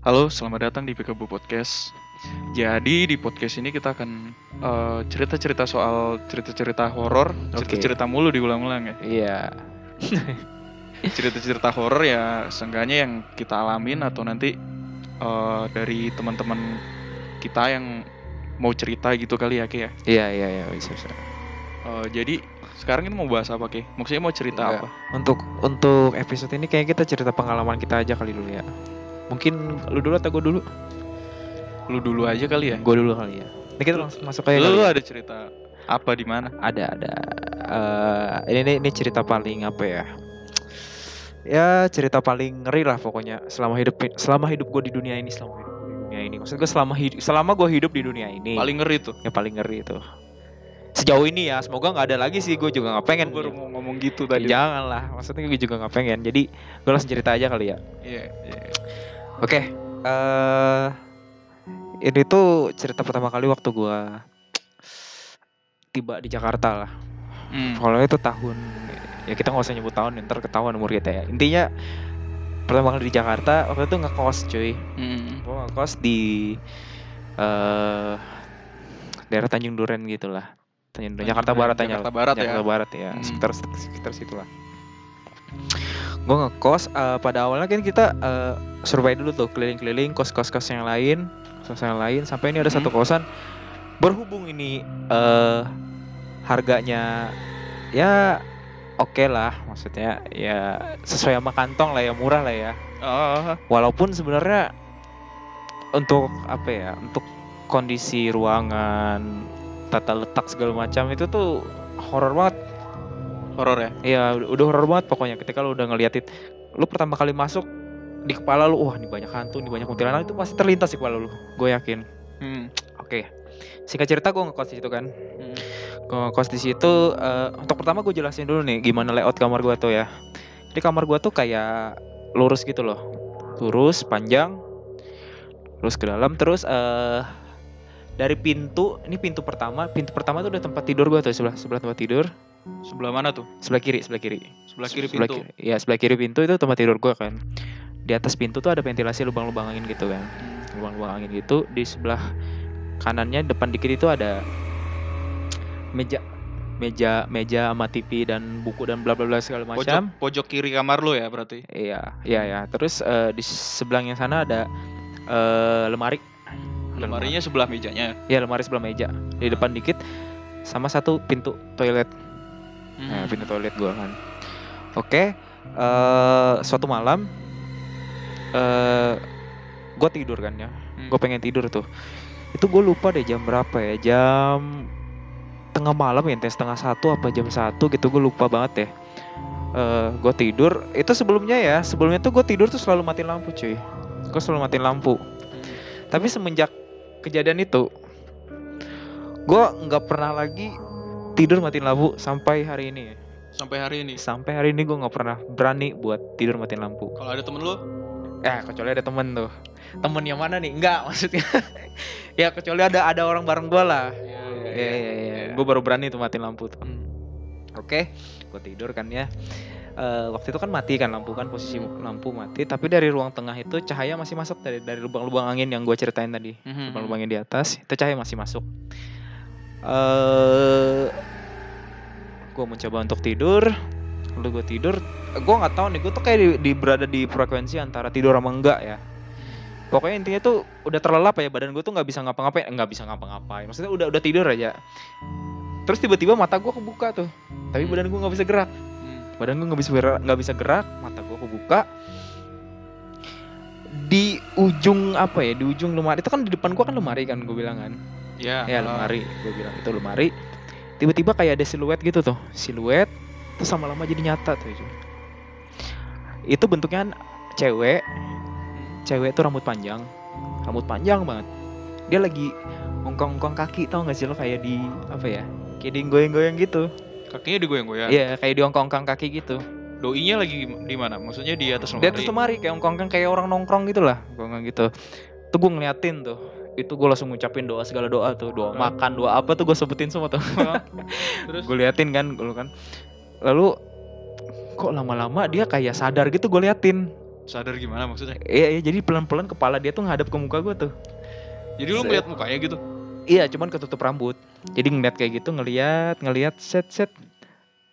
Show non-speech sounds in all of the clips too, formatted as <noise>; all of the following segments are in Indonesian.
Halo, selamat datang di Pikabu Podcast. Jadi di podcast ini kita akan eh, cerita-cerita soal cerita-cerita horor, Oke. cerita-cerita mulu diulang-ulang ya. Iya. <laughs> Cerita-cerita horor ya seenggaknya yang kita alamin atau nanti eh, dari teman-teman kita yang mau cerita gitu kali ya, Ki ya. Iya iya iya bisa bisa. Eh, jadi sekarang ini mau bahas apa, Ki? Maksudnya mau cerita Enggak. apa? Untuk untuk episode ini kayaknya kita cerita pengalaman kita aja kali dulu ya. Mungkin lu dulu atau gue dulu? Lu dulu aja kali ya. Gue dulu kali ya. Ini kita langsung masuk aja Lu ya. ada cerita apa di mana? Ada ada. Eh, ini, ini ini cerita paling apa ya? Ya cerita paling ngeri lah pokoknya selama hidup selama hidup gue di dunia ini selama hidup gua di dunia ini. Maksud gue selama hidup selama gue hidup di dunia ini. Paling ngeri tuh. yang paling ngeri itu. Sejauh ini ya, semoga nggak ada lagi sih. Gue juga nggak pengen. Gua baru mau ngomong gitu Ya, tadi. Jangan lah, maksudnya gue juga nggak pengen. Jadi gue langsung cerita aja kali ya. Iya, iya. Oke, eh ini tuh cerita pertama kali waktu gue tiba di Jakarta lah. Hmm. Kalau itu tahun, ya kita nggak usah nyebut tahun, ntar ketahuan umur kita ya. Intinya pertama kali di Jakarta waktu itu ngekos cuy. Hmm. Gue ngekos di eh daerah Tanjung Duren gitu lah. Tanjung Duren, Jakarta Barat aja. Jakarta Barat ya. Jakarta Barat ya, Hmm. sekitar sekitar situ lah. Gue ngekos eh, pada awalnya kan kita eh, survei dulu tuh keliling-keliling kos-kos kos yang lain, kos yang lain sampai ini ada satu Hmm. kosan. Berhubung ini eh harganya ya oke lah maksudnya ya sesuai sama kantong lah ya murah lah ya. Oh, walaupun sebenarnya untuk apa ya untuk kondisi ruangan tata letak segala macam itu tuh horor banget horor ya. Iya, udah horor banget pokoknya ketika lu udah ngeliatin lu pertama kali masuk di kepala lu, wah ini banyak hantu, ini banyak kuntilanak itu pasti terlintas di kepala lu. Gue yakin. Hmm. Oke. Singkat cerita gue ngekos di situ kan. Hmm. Gue ngekos di situ eh, untuk pertama gue jelasin dulu nih gimana layout kamar gue tuh ya. Jadi kamar gue tuh kayak lurus gitu loh. Lurus, panjang. Lurus ke dalam terus eh dari pintu, ini pintu pertama, pintu pertama tuh udah tempat tidur gue tuh sebelah sebelah tempat tidur, Sebelah mana tuh? sebelah kiri, sebelah kiri. Sebelah kiri Sebelah pintu. kiri- Iya, sebelah kiri pintu itu tempat tidur gua kan. Di atas pintu tuh ada ventilasi lubang-lubang angin gitu kan. Lubang-lubang angin gitu. Di sebelah kanannya depan dikit itu ada meja meja meja sama TV dan buku dan bla bla bla segala Pojok, macam. pojok kiri kamar lu ya berarti. Iya, iya ya. Terus eh, di sebelahnya sana ada eh, lemari. Lemarinya sebelah mejanya. Iya, lemari sebelah meja. Di depan dikit sama satu pintu toilet. Nah, Hmm. pintu toilet gua kan. Oke, eh suatu malam eh gua tidur kan ya. Hmm. Gue pengen tidur tuh. Itu gue lupa deh jam berapa ya. Jam tengah malam ya, setengah satu apa jam satu gitu. Gue lupa banget ya. Eh gue tidur. Itu sebelumnya ya. Sebelumnya tuh gue tidur tuh selalu matiin lampu cuy. Gue selalu matiin lampu. Tapi semenjak kejadian itu, gue nggak pernah lagi tidur matiin lampu sampai hari ini. Sampai hari ini. Sampai hari ini gue nggak pernah berani buat tidur matiin lampu. Kalau ada temen lu, Eh kecuali ada temen tuh. Temen yang mana nih? Enggak <laughs> maksudnya. ya kecuali ada ada orang bareng gue lah. Iya, Iya iya iya. Gue baru berani tuh matiin lampu tuh. Hmm. Oke, gue tidur kan ya. Eh, waktu itu kan mati kan lampu kan posisi lampu mati. Tapi dari ruang tengah itu cahaya masih masuk dari dari lubang-lubang angin yang gue ceritain tadi. Mhm. lubang-lubang yang di atas itu cahaya masih masuk. Eh, gue mencoba untuk tidur, lalu gue tidur, gue nggak tahu nih, gue tuh kayak di, di- berada di frekuensi antara tidur sama enggak ya. Pokoknya intinya tuh udah terlelap ya badan gue tuh nggak bisa ngapa-ngapain, Eh, nggak bisa ngapa-ngapain. Maksudnya udah udah tidur aja. Terus tiba-tiba mata gue kebuka tuh, tapi Hmm. badan gue nggak bisa gerak. Hmm. Badan gue nggak bisa gerak, nggak bisa gerak, mata gue kebuka. Di ujung apa ya? Di ujung lemari itu kan di depan gue kan lemari kan gue bilang kan. Ya, Ya ah, lemari, gue bilang itu lemari. Tiba-tiba kayak ada siluet gitu tuh, siluet. Terus lama-lama jadi nyata tuh. cuy. Itu bentuknya cewek, cewek tuh rambut panjang, rambut panjang banget. Dia lagi ngongkong-ngongkong kaki tau gak sih lo kayak di apa ya? Kayak di goyang-goyang gitu. Kakinya digoyang-goyang. Iya, kayak di ongkong-ongkong kaki gitu. Doinya lagi di mana? Maksudnya di atas Di lemari. atas lemari kayak ongkong-ongkong kayak orang nongkrong gitu lah, ngongkong gitu. Tuh gue ngeliatin tuh. Itu gue langsung ngucapin doa segala doa tuh, doa makan, doa apa tuh gue sebutin semua tuh. <laughs> Terus gue liatin kan dulu kan lalu kok lama-lama dia kayak sadar gitu gue liatin sadar gimana maksudnya Iya, iya jadi pelan-pelan kepala dia tuh ngadap ke muka gue tuh. jadi lu ngeliat mukanya gitu Iya, cuman ketutup rambut. Jadi ngeliat kayak gitu, ngeliat, ngeliat, set, set.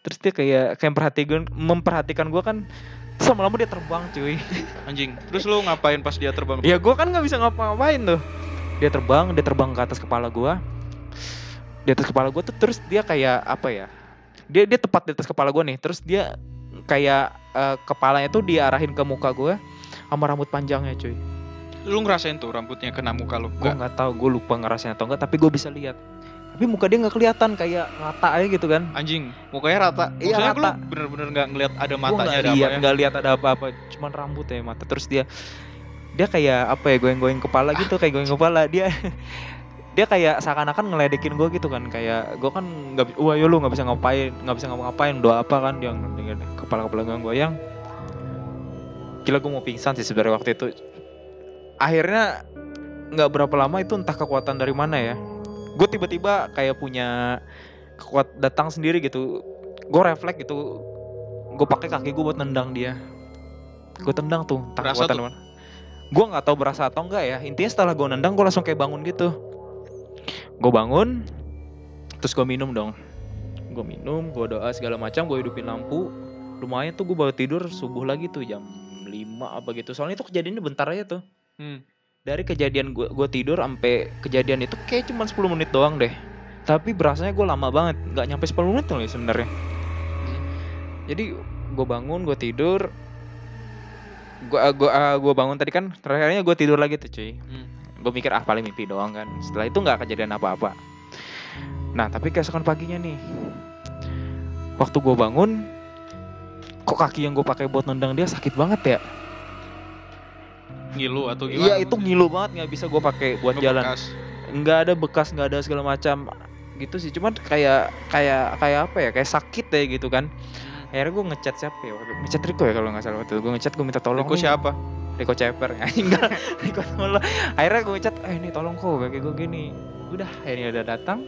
Terus dia kayak kayak memperhatikan, memperhatikan gue kan. Terus lama-lama dia terbang, cuy. anjing terus lu ngapain pas dia terbang ya gue kan nggak bisa ngapa-ngapain tuh. Dia terbang, dia terbang ke atas kepala gue. Di atas kepala gue tuh terus dia kayak apa ya? Dia dia tepat di atas kepala gue nih. Terus dia kayak eh, kepalanya tuh diarahin ke muka gue sama rambut panjangnya, cuy. lu ngerasain tuh rambutnya kena muka lu gue Enggak. nggak tahu gue lupa ngerasain atau enggak tapi gue bisa lihat tapi muka dia nggak kelihatan kayak rata aja gitu kan anjing mukanya rata Iya, maksudnya rata. bener-bener nggak ngeliat ada Gua matanya nggak ada lihat ya nggak lihat ada apa-apa cuman rambut ya mata terus dia dia kayak apa ya goyang-goyang kepala gitu kayak goyang kepala. Dia <laughs> dia kayak seakan-akan ngeledekin gue gitu kan. Kayak gue kan nggak wah yo lu nggak bisa ngapain nggak bisa ngapa-ngapain doa apa kan? Yang dengan kepala kepala goyang goyang gila gue mau pingsan sih sebenarnya waktu itu. Akhirnya nggak berapa lama itu entah kekuatan dari mana ya gue tiba-tiba kayak punya kekuat datang sendiri gitu. Gue refleks gitu gue pakai kaki gue buat nendang dia. Gue tendang tuh entah Berasa kekuatan tuh? mana gue nggak tahu berasa atau enggak ya. Intinya setelah gue nendang gue langsung kayak bangun gitu. Gue bangun terus gue minum dong. Gue minum gue doa segala macam gue hidupin lampu. Lumayan tuh gue baru tidur subuh lagi tuh jam 5 apa gitu. Soalnya itu kejadiannya bentar aja tuh. Hmm. dari kejadian gue gue tidur sampai kejadian itu kayak cuma 10 menit doang deh. Tapi berasanya gue lama banget nggak nyampe 10 menit loh sebenarnya. Jadi gue bangun gue tidur gue gua, gua bangun tadi kan terakhirnya gue tidur lagi tuh cuy. Hmm. gue mikir ah paling mimpi doang kan. Setelah itu nggak kejadian apa-apa. Nah tapi keesokan paginya nih waktu gue bangun kok kaki yang gue pakai buat nendang dia sakit banget ya? Ngilu atau gimana iya itu ngilu banget nggak bisa gue pakai buat jalan. Ngebekas. nggak ada bekas nggak ada segala macam gitu sih. Cuman kayak kayak kayak apa ya? Kayak sakit ya gitu kan. Hmm. Akhirnya gue ngechat siapa ya? Ngechat Riko ya kalau nggak salah waktu itu. Gue ngechat gue minta tolong Riko siapa? Riko Ceper. <laughs> Enggak Riko tolong akhirnya gue ngechat eh ini tolong kok kaki gue gini. Udah akhirnya udah datang.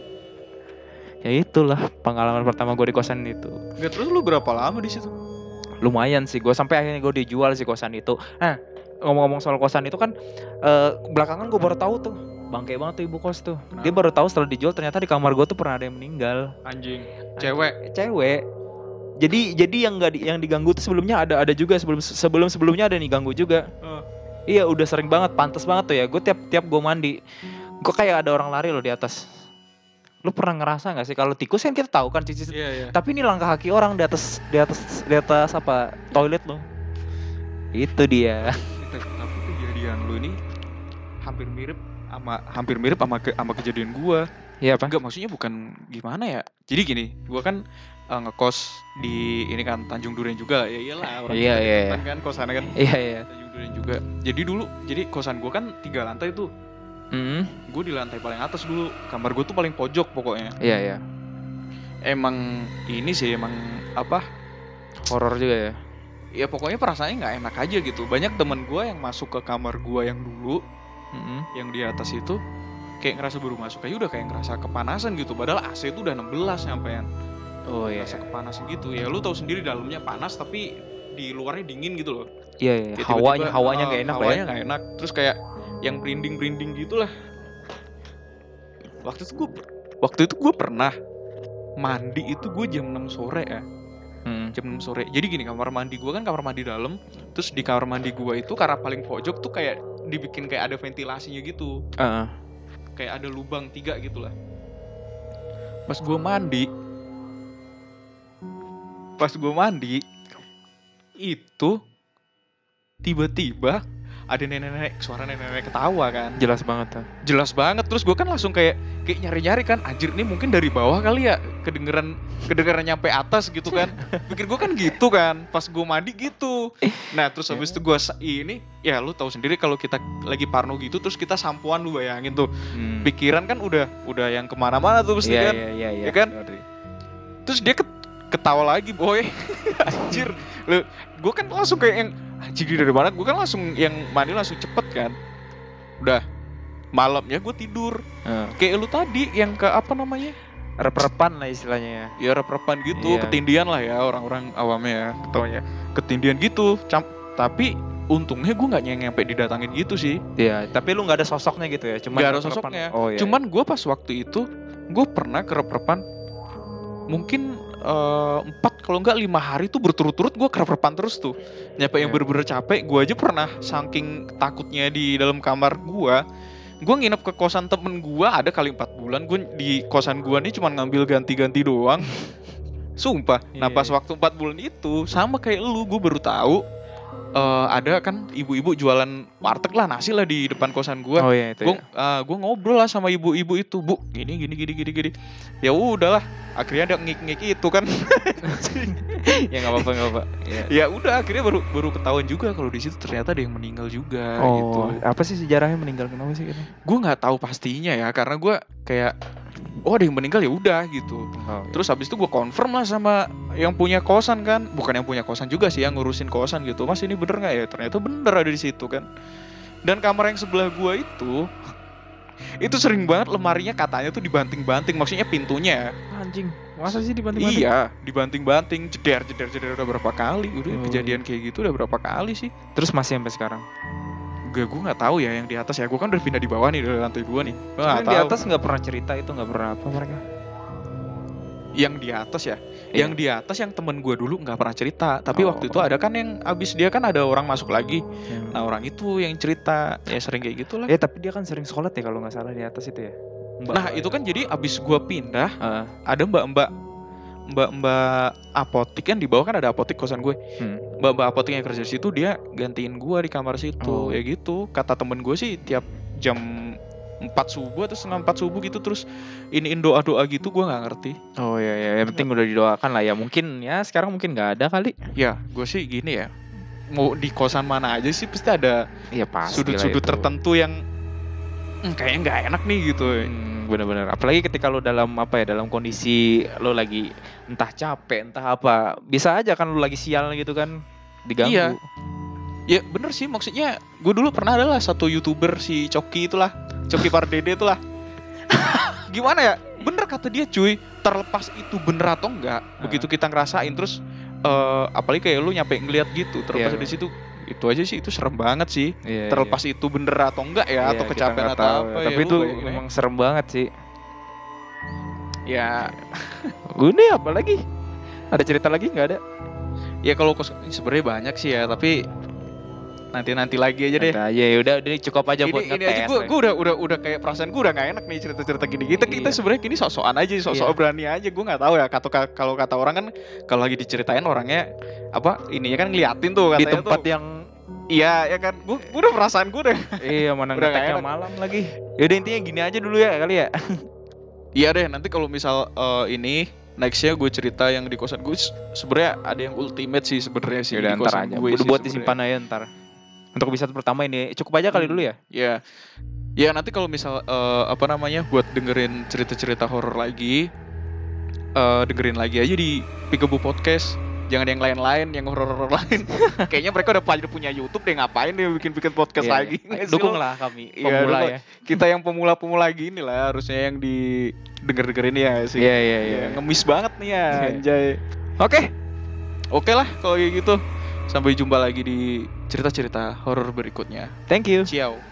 Ya itulah pengalaman pertama gue di kosan itu. Nggak terus lu berapa lama di situ? Lumayan sih gue sampai akhirnya gue dijual si kosan itu. Nah ngomong-ngomong soal kosan itu kan eh, belakangan gue baru tahu tuh bangke banget tuh ibu kos tuh. Dia baru tahu setelah dijual ternyata di kamar gue tuh pernah ada yang meninggal. Anjing. cewek? Cewek jadi jadi yang nggak di- yang diganggu tuh sebelumnya ada ada juga. Sebelum sebelum sebelumnya ada yang diganggu juga. Eh. iya udah sering banget pantas banget tuh ya. Gue tiap tiap gue mandi gue kayak ada orang lari loh di atas. Lu pernah ngerasa nggak sih kalau tikus kan kita tahu kan cici iya iya. Tapi ini langkah kaki orang di atas di atas di atas apa toilet loh. Itu dia. Tapi kejadian lu ini hampir mirip sama hampir mirip sama ke, sama kejadian gua iya apa? Enggak maksudnya bukan gimana ya? Jadi gini gua kan eh, ngekos di ini kan Tanjung Duren juga. Ya iyalah orang Iya, iya, deketan kan kosannya kan. Iya iya. Tanjung Duren juga. Jadi dulu jadi kosan gua kan tiga lantai tuh. Hmm, gue di lantai paling atas dulu. Kamar gue tuh paling pojok pokoknya. Iya iya. Emang ini sih emang apa? Horor juga ya? Ya pokoknya perasaannya nggak enak aja gitu. Banyak temen gue yang masuk ke kamar gue yang dulu Mm-mm. yang di atas itu kayak ngerasa baru masuk. Aja udah kayak ngerasa kepanasan gitu. Padahal AC itu udah 16 sampean. Oh iya ngerasa kepanasan gitu. Ya lu tahu sendiri dalamnya panas tapi di luarnya dingin gitu loh. Iya iya Kayak hawanya tiba-tiba, hawanya nggak enak lah hawanya ya. nggak enak. Terus kayak yang berinding berinding gitu lah waktu itu gue waktu itu gue pernah mandi itu gue jam 6 sore ya. Mm. jam 6 sore. Jadi gini kamar mandi gue kan kamar mandi dalam. Terus di kamar mandi gue itu karena paling pojok tuh kayak dibikin kayak ada ventilasinya gitu. Ah, ah. Kayak ada lubang tiga gitu lah. Pas gue mandi pas gue mandi itu tiba-tiba ada nenek-nenek suara nenek-nenek ketawa kan. Jelas banget tuh jelas banget. Terus gue kan langsung kayak kayak nyari-nyari kan anjir ini mungkin dari bawah kali ya kedengeran kedengeran nyampe atas gitu kan. <laughs> Pikir gue kan gitu kan pas gue mandi gitu. Nah terus habis itu gue ini ya lu tahu sendiri kalau kita lagi parno gitu terus kita sampoan lu bayangin tuh. Hmm. pikiran kan udah udah yang ke mana-mana tuh pasti Iya kan? iya iya iya. Ya kan? Terus dia ket- ketawa lagi boy. <laughs> Anjir. Lu gue kan langsung kayak yang ini dari mana gue kan langsung yang mandi langsung cepet kan udah malamnya gue tidur Ah. kayak lu tadi yang ke apa namanya Rep-repan lah istilahnya ya. ya rep-repan gitu Iya. ketindian lah ya orang-orang awamnya ya ketawanya ketindian gitu Cam- tapi untungnya gue nggak nyampe didatangin gitu sih Iya, tapi lu nggak ada sosoknya gitu ya? Cuma Nggak ada sosoknya. Oh iya. cuman gue pas waktu itu gue pernah kerep-repan mungkin eh, empat kalau nggak lima hari tuh berturut-turut gue kerep-repan terus tuh nyampe yang Iya. bener-bener capek gue aja pernah saking takutnya di dalam kamar gue gue nginep ke kosan temen gue ada kali empat bulan gue di kosan gue nih cuma ngambil ganti-ganti doang <laughs> sumpah nah Iya, pas iya. waktu empat bulan itu sama kayak lu gue baru tahu eh, ada kan ibu-ibu jualan warteg lah nasi lah di depan kosan gue Oh iya itu. gue ya. gue ngobrol lah sama ibu-ibu itu bu gini gini gini gini gini ya udahlah akhirnya ada ngik-ngik itu kan. <laughs> Ya nggak apa-apa nggak apa. Iya. ya udah akhirnya baru baru ketahuan juga kalau di situ ternyata ada yang meninggal juga gitu. Oh, apa sih sejarahnya meninggal? Kenapa sih gitu? gue nggak tahu pastinya ya karena gue kayak oh ada yang meninggal ya udah gitu. Oh, terus habis itu gue confirm lah sama yang punya kosan kan. Bukan yang punya kosan juga sih yang ngurusin kosan gitu. Mas ini bener nggak ya? Ternyata bener ada di situ kan. Dan kamar yang sebelah gue itu itu sering banget lemarinya katanya tuh dibanting-banting maksudnya pintunya anjing. Masa sih dibanting iya dibanting-banting jeder jeder jeder udah berapa kali udah Oh. kejadian kayak gitu udah berapa kali sih Terus masih sampai sekarang. gue gue nggak tahu ya yang di atas ya gue kan udah pindah di bawah nih dari lantai dua nih gue nggak Cuman di tahu atas nggak pernah cerita itu nggak pernah apa mereka. Yang di atas ya Iya. yang di atas yang temen gue dulu nggak pernah cerita tapi Oh. waktu itu ada kan yang abis dia kan ada orang masuk lagi Hmm. nah orang itu yang cerita ya sering kayak gitu lah Eh tapi dia kan sering sholat ya kalau nggak salah di atas itu ya. Mbak nah itu kan jadi abis gue pindah Ah, ada mbak mbak mbak mbak apotik kan di bawah kan ada apotik kosan gue hmm. mbak mbak apotik yang kerja di situ dia gantiin gue di kamar situ Oh. ya gitu kata temen gue sih tiap jam 4 subuh atau setengah 4 subuh gitu terus iniin doa doa gitu gue nggak ngerti Oh iya iya, yang penting udah didoakan lah ya. Mungkin ya sekarang mungkin nggak ada kali. ya gue sih gini ya mau di kosan mana aja sih pasti ada Iya pasti. sudut-sudut tertentu yang hmm, kayaknya nggak enak nih gitu Hmm, bener-bener. Apalagi ketika lo dalam apa ya, dalam kondisi lo lagi entah capek, entah apa, bisa aja kan lo lagi sial gitu kan diganggu. Iya. ya bener sih maksudnya gue dulu pernah adalah satu youtuber si Coki itulah Coki Pardede itulah <laughs> gimana ya bener kata dia cuy terlepas itu bener atau enggak begitu kita ngerasain terus eh, apalagi kayak lu nyampe ngeliat gitu terlepas Iya. dari situ itu aja sih itu serem banget sih Iya, iya. terlepas itu bener atau enggak ya Iya, atau kecapean atau tahu. apa Tapi ya, itu lu bayangin aja. memang serem banget sih. ya <laughs> Ini apa lagi? Ada cerita lagi nggak ada? ya kalau sebenarnya banyak sih ya tapi nanti nanti lagi aja deh Nanti aja ya udah udah cukup aja ini, buat ini ngetes. aja gue gue udah udah udah kayak perasaan gue udah gak enak nih cerita cerita gini kita kita Iya. sebenarnya gini sok-sokan aja sok-sok Iya. berani aja gue nggak tahu ya kata kalau kata orang kan kalau lagi diceritain orangnya apa ininya kan ngeliatin tuh di katanya tempat tuh yang iya ya kan gue udah perasaan gue deh <laughs> iya mana <laughs> Udah ngeteknya enak. malam lagi. Ya udah intinya gini aja dulu ya kali ya. <laughs> iya deh nanti kalau misal eh, ini nextnya gue cerita yang di kosan gue sebenarnya ada yang ultimate sih sebenarnya sih Ya udah di ntar kosan aja. gue Udah buat disimpan aja ntar. Untuk episode pertama ini cukup aja kali Hmm. dulu ya. Ya, ya nanti kalau misal eh, apa namanya buat dengerin cerita-cerita horor lagi, eh, dengerin lagi aja di Pikabu Podcast. Jangan yang lain-lain, yang horor-horor lain. <laughs> Kayaknya mereka udah pada punya YouTube deh ngapain deh bikin-bikin podcast Iya, lagi. iya. Nggak sih Dukung lo? lah kami Iya, pemula dukung. ya. Kita yang pemula-pemula gini lah harusnya yang di denger-dengerin ya sih. Iya iya iya. Ya, ngemis banget nih ya, Iya. anjay. Oke. Oke lah kalau gitu. Sampai jumpa lagi di cerita-cerita horor berikutnya. Thank you. Ciao.